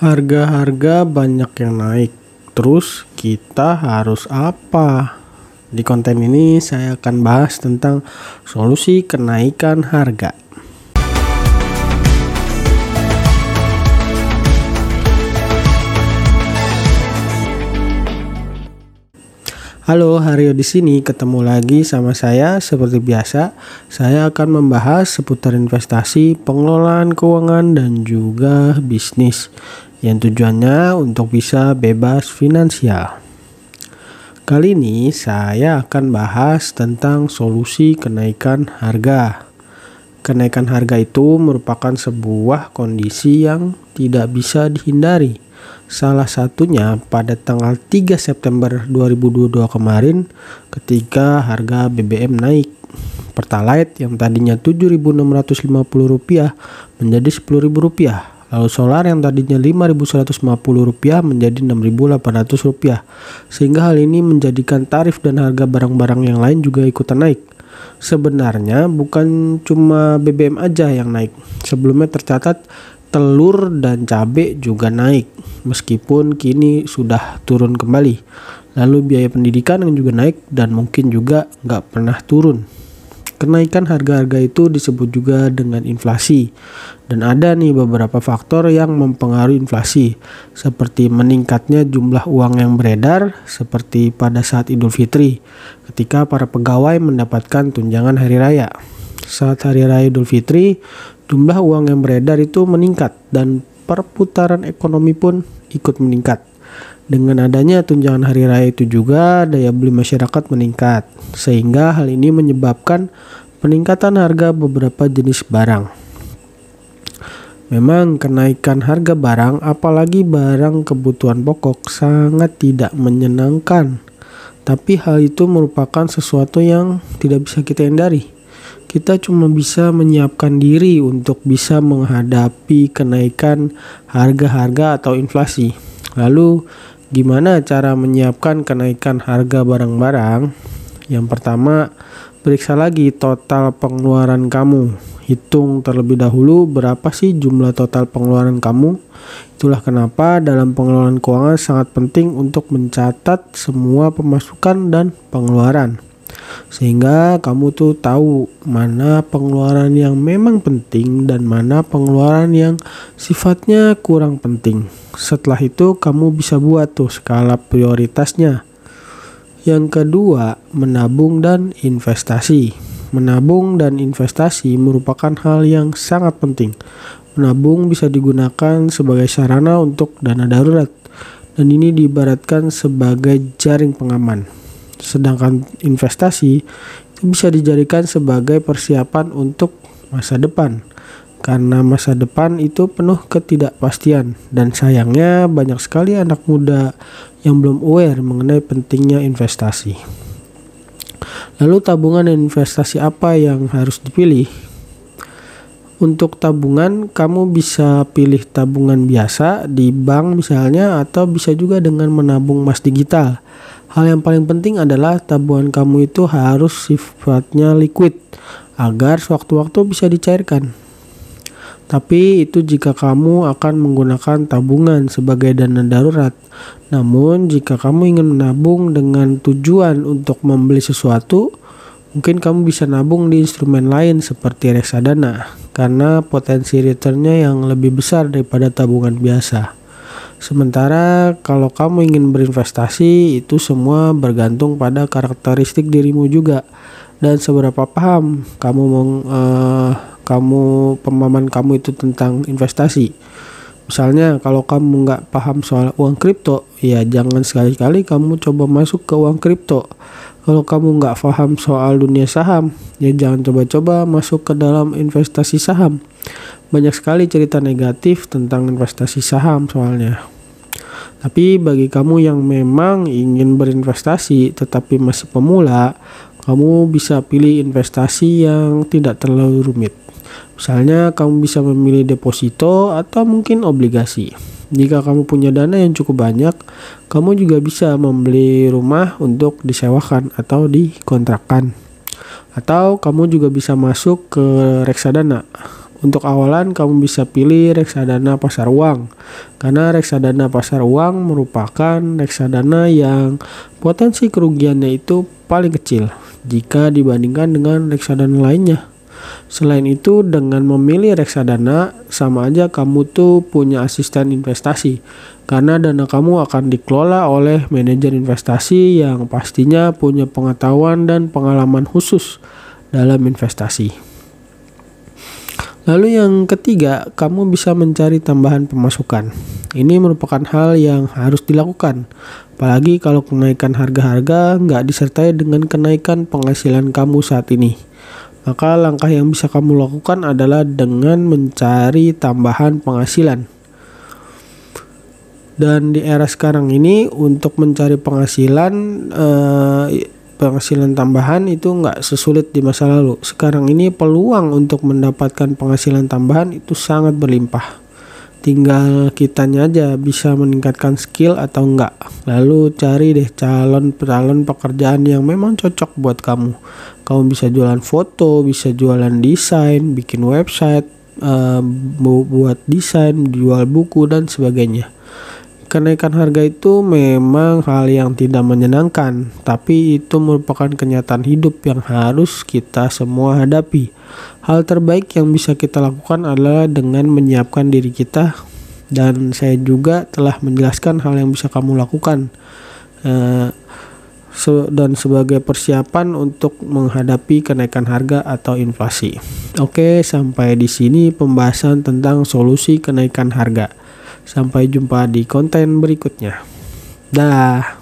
Harga-harga banyak yang naik. Terus kita harus apa? Di konten ini saya akan bahas tentang solusi kenaikan harga. Halo, Haryo di sini ketemu lagi sama saya seperti biasa. Saya akan membahas seputar investasi, pengelolaan keuangan dan juga bisnis yang tujuannya untuk bisa bebas finansial. Kali ini saya akan bahas tentang solusi kenaikan harga. Kenaikan harga itu merupakan sebuah kondisi yang tidak bisa dihindari Salah satunya pada tanggal 3 September 2022 kemarin ketika harga BBM naik. Pertalite yang tadinya Rp7.650 menjadi Rp10.000. Lalu solar yang tadinya Rp5.150 menjadi Rp6.800. Sehingga hal ini menjadikan tarif dan harga barang-barang yang lain juga ikutan naik. Sebenarnya bukan cuma BBM aja yang naik. Sebelumnya tercatat telur dan cabai juga naik meskipun kini sudah turun kembali. Lalu biaya pendidikan yang juga naik dan mungkin juga nggak pernah turun. Kenaikan harga-harga itu disebut juga dengan inflasi. Dan ada nih beberapa faktor yang mempengaruhi inflasi, seperti meningkatnya jumlah uang yang beredar, seperti pada saat Idul Fitri, ketika para pegawai mendapatkan tunjangan hari raya. Saat hari raya Idul Fitri, jumlah uang yang beredar itu meningkat dan perputaran ekonomi pun ikut meningkat. Dengan adanya tunjangan hari raya itu juga daya beli masyarakat meningkat, sehingga hal ini menyebabkan peningkatan harga beberapa jenis barang. Memang kenaikan harga barang, apalagi barang kebutuhan pokok, sangat tidak menyenangkan. Tapi hal itu merupakan sesuatu yang tidak bisa kita hindari kita cuma bisa menyiapkan diri untuk bisa menghadapi kenaikan harga-harga atau inflasi. Lalu, gimana cara menyiapkan kenaikan harga barang-barang? Yang pertama, periksa lagi total pengeluaran kamu. Hitung terlebih dahulu berapa sih jumlah total pengeluaran kamu. Itulah kenapa dalam pengelolaan keuangan sangat penting untuk mencatat semua pemasukan dan pengeluaran sehingga kamu tuh tahu mana pengeluaran yang memang penting dan mana pengeluaran yang sifatnya kurang penting. Setelah itu kamu bisa buat tuh skala prioritasnya. Yang kedua, menabung dan investasi. Menabung dan investasi merupakan hal yang sangat penting. Menabung bisa digunakan sebagai sarana untuk dana darurat dan ini diibaratkan sebagai jaring pengaman Sedangkan investasi itu bisa dijadikan sebagai persiapan untuk masa depan. Karena masa depan itu penuh ketidakpastian dan sayangnya banyak sekali anak muda yang belum aware mengenai pentingnya investasi. Lalu tabungan dan investasi apa yang harus dipilih? Untuk tabungan, kamu bisa pilih tabungan biasa di bank misalnya atau bisa juga dengan menabung emas digital. Hal yang paling penting adalah tabungan kamu itu harus sifatnya liquid agar sewaktu-waktu bisa dicairkan. Tapi itu jika kamu akan menggunakan tabungan sebagai dana darurat. Namun jika kamu ingin menabung dengan tujuan untuk membeli sesuatu, mungkin kamu bisa nabung di instrumen lain seperti reksadana karena potensi returnnya yang lebih besar daripada tabungan biasa. Sementara kalau kamu ingin berinvestasi itu semua bergantung pada karakteristik dirimu juga dan seberapa paham kamu mau uh, kamu pemahaman kamu itu tentang investasi. Misalnya kalau kamu nggak paham soal uang kripto, ya jangan sekali-kali kamu coba masuk ke uang kripto. Kalau kamu nggak paham soal dunia saham, ya jangan coba-coba masuk ke dalam investasi saham. Banyak sekali cerita negatif tentang investasi saham soalnya. Tapi bagi kamu yang memang ingin berinvestasi tetapi masih pemula, kamu bisa pilih investasi yang tidak terlalu rumit. Misalnya kamu bisa memilih deposito atau mungkin obligasi. Jika kamu punya dana yang cukup banyak, kamu juga bisa membeli rumah untuk disewakan atau dikontrakkan. Atau kamu juga bisa masuk ke reksadana Untuk awalan kamu bisa pilih reksadana pasar uang karena reksadana pasar uang merupakan reksadana yang potensi kerugiannya itu paling kecil jika dibandingkan dengan reksadana lainnya. Selain itu dengan memilih reksadana sama aja kamu tuh punya asisten investasi karena dana kamu akan dikelola oleh manajer investasi yang pastinya punya pengetahuan dan pengalaman khusus dalam investasi. Lalu yang ketiga, kamu bisa mencari tambahan pemasukan. Ini merupakan hal yang harus dilakukan, apalagi kalau kenaikan harga-harga nggak disertai dengan kenaikan penghasilan kamu saat ini. Maka langkah yang bisa kamu lakukan adalah dengan mencari tambahan penghasilan. Dan di era sekarang ini untuk mencari penghasilan eh, penghasilan tambahan itu nggak sesulit di masa lalu. Sekarang ini peluang untuk mendapatkan penghasilan tambahan itu sangat berlimpah. Tinggal kitanya aja bisa meningkatkan skill atau enggak. Lalu cari deh calon-calon pekerjaan yang memang cocok buat kamu. Kamu bisa jualan foto, bisa jualan desain, bikin website, uh, buat desain, jual buku dan sebagainya Kenaikan harga itu memang hal yang tidak menyenangkan, tapi itu merupakan kenyataan hidup yang harus kita semua hadapi. Hal terbaik yang bisa kita lakukan adalah dengan menyiapkan diri kita, dan saya juga telah menjelaskan hal yang bisa kamu lakukan. Uh, dan sebagai persiapan untuk menghadapi kenaikan harga atau inflasi. Oke, sampai di sini pembahasan tentang solusi kenaikan harga. Sampai jumpa di konten berikutnya. Dah.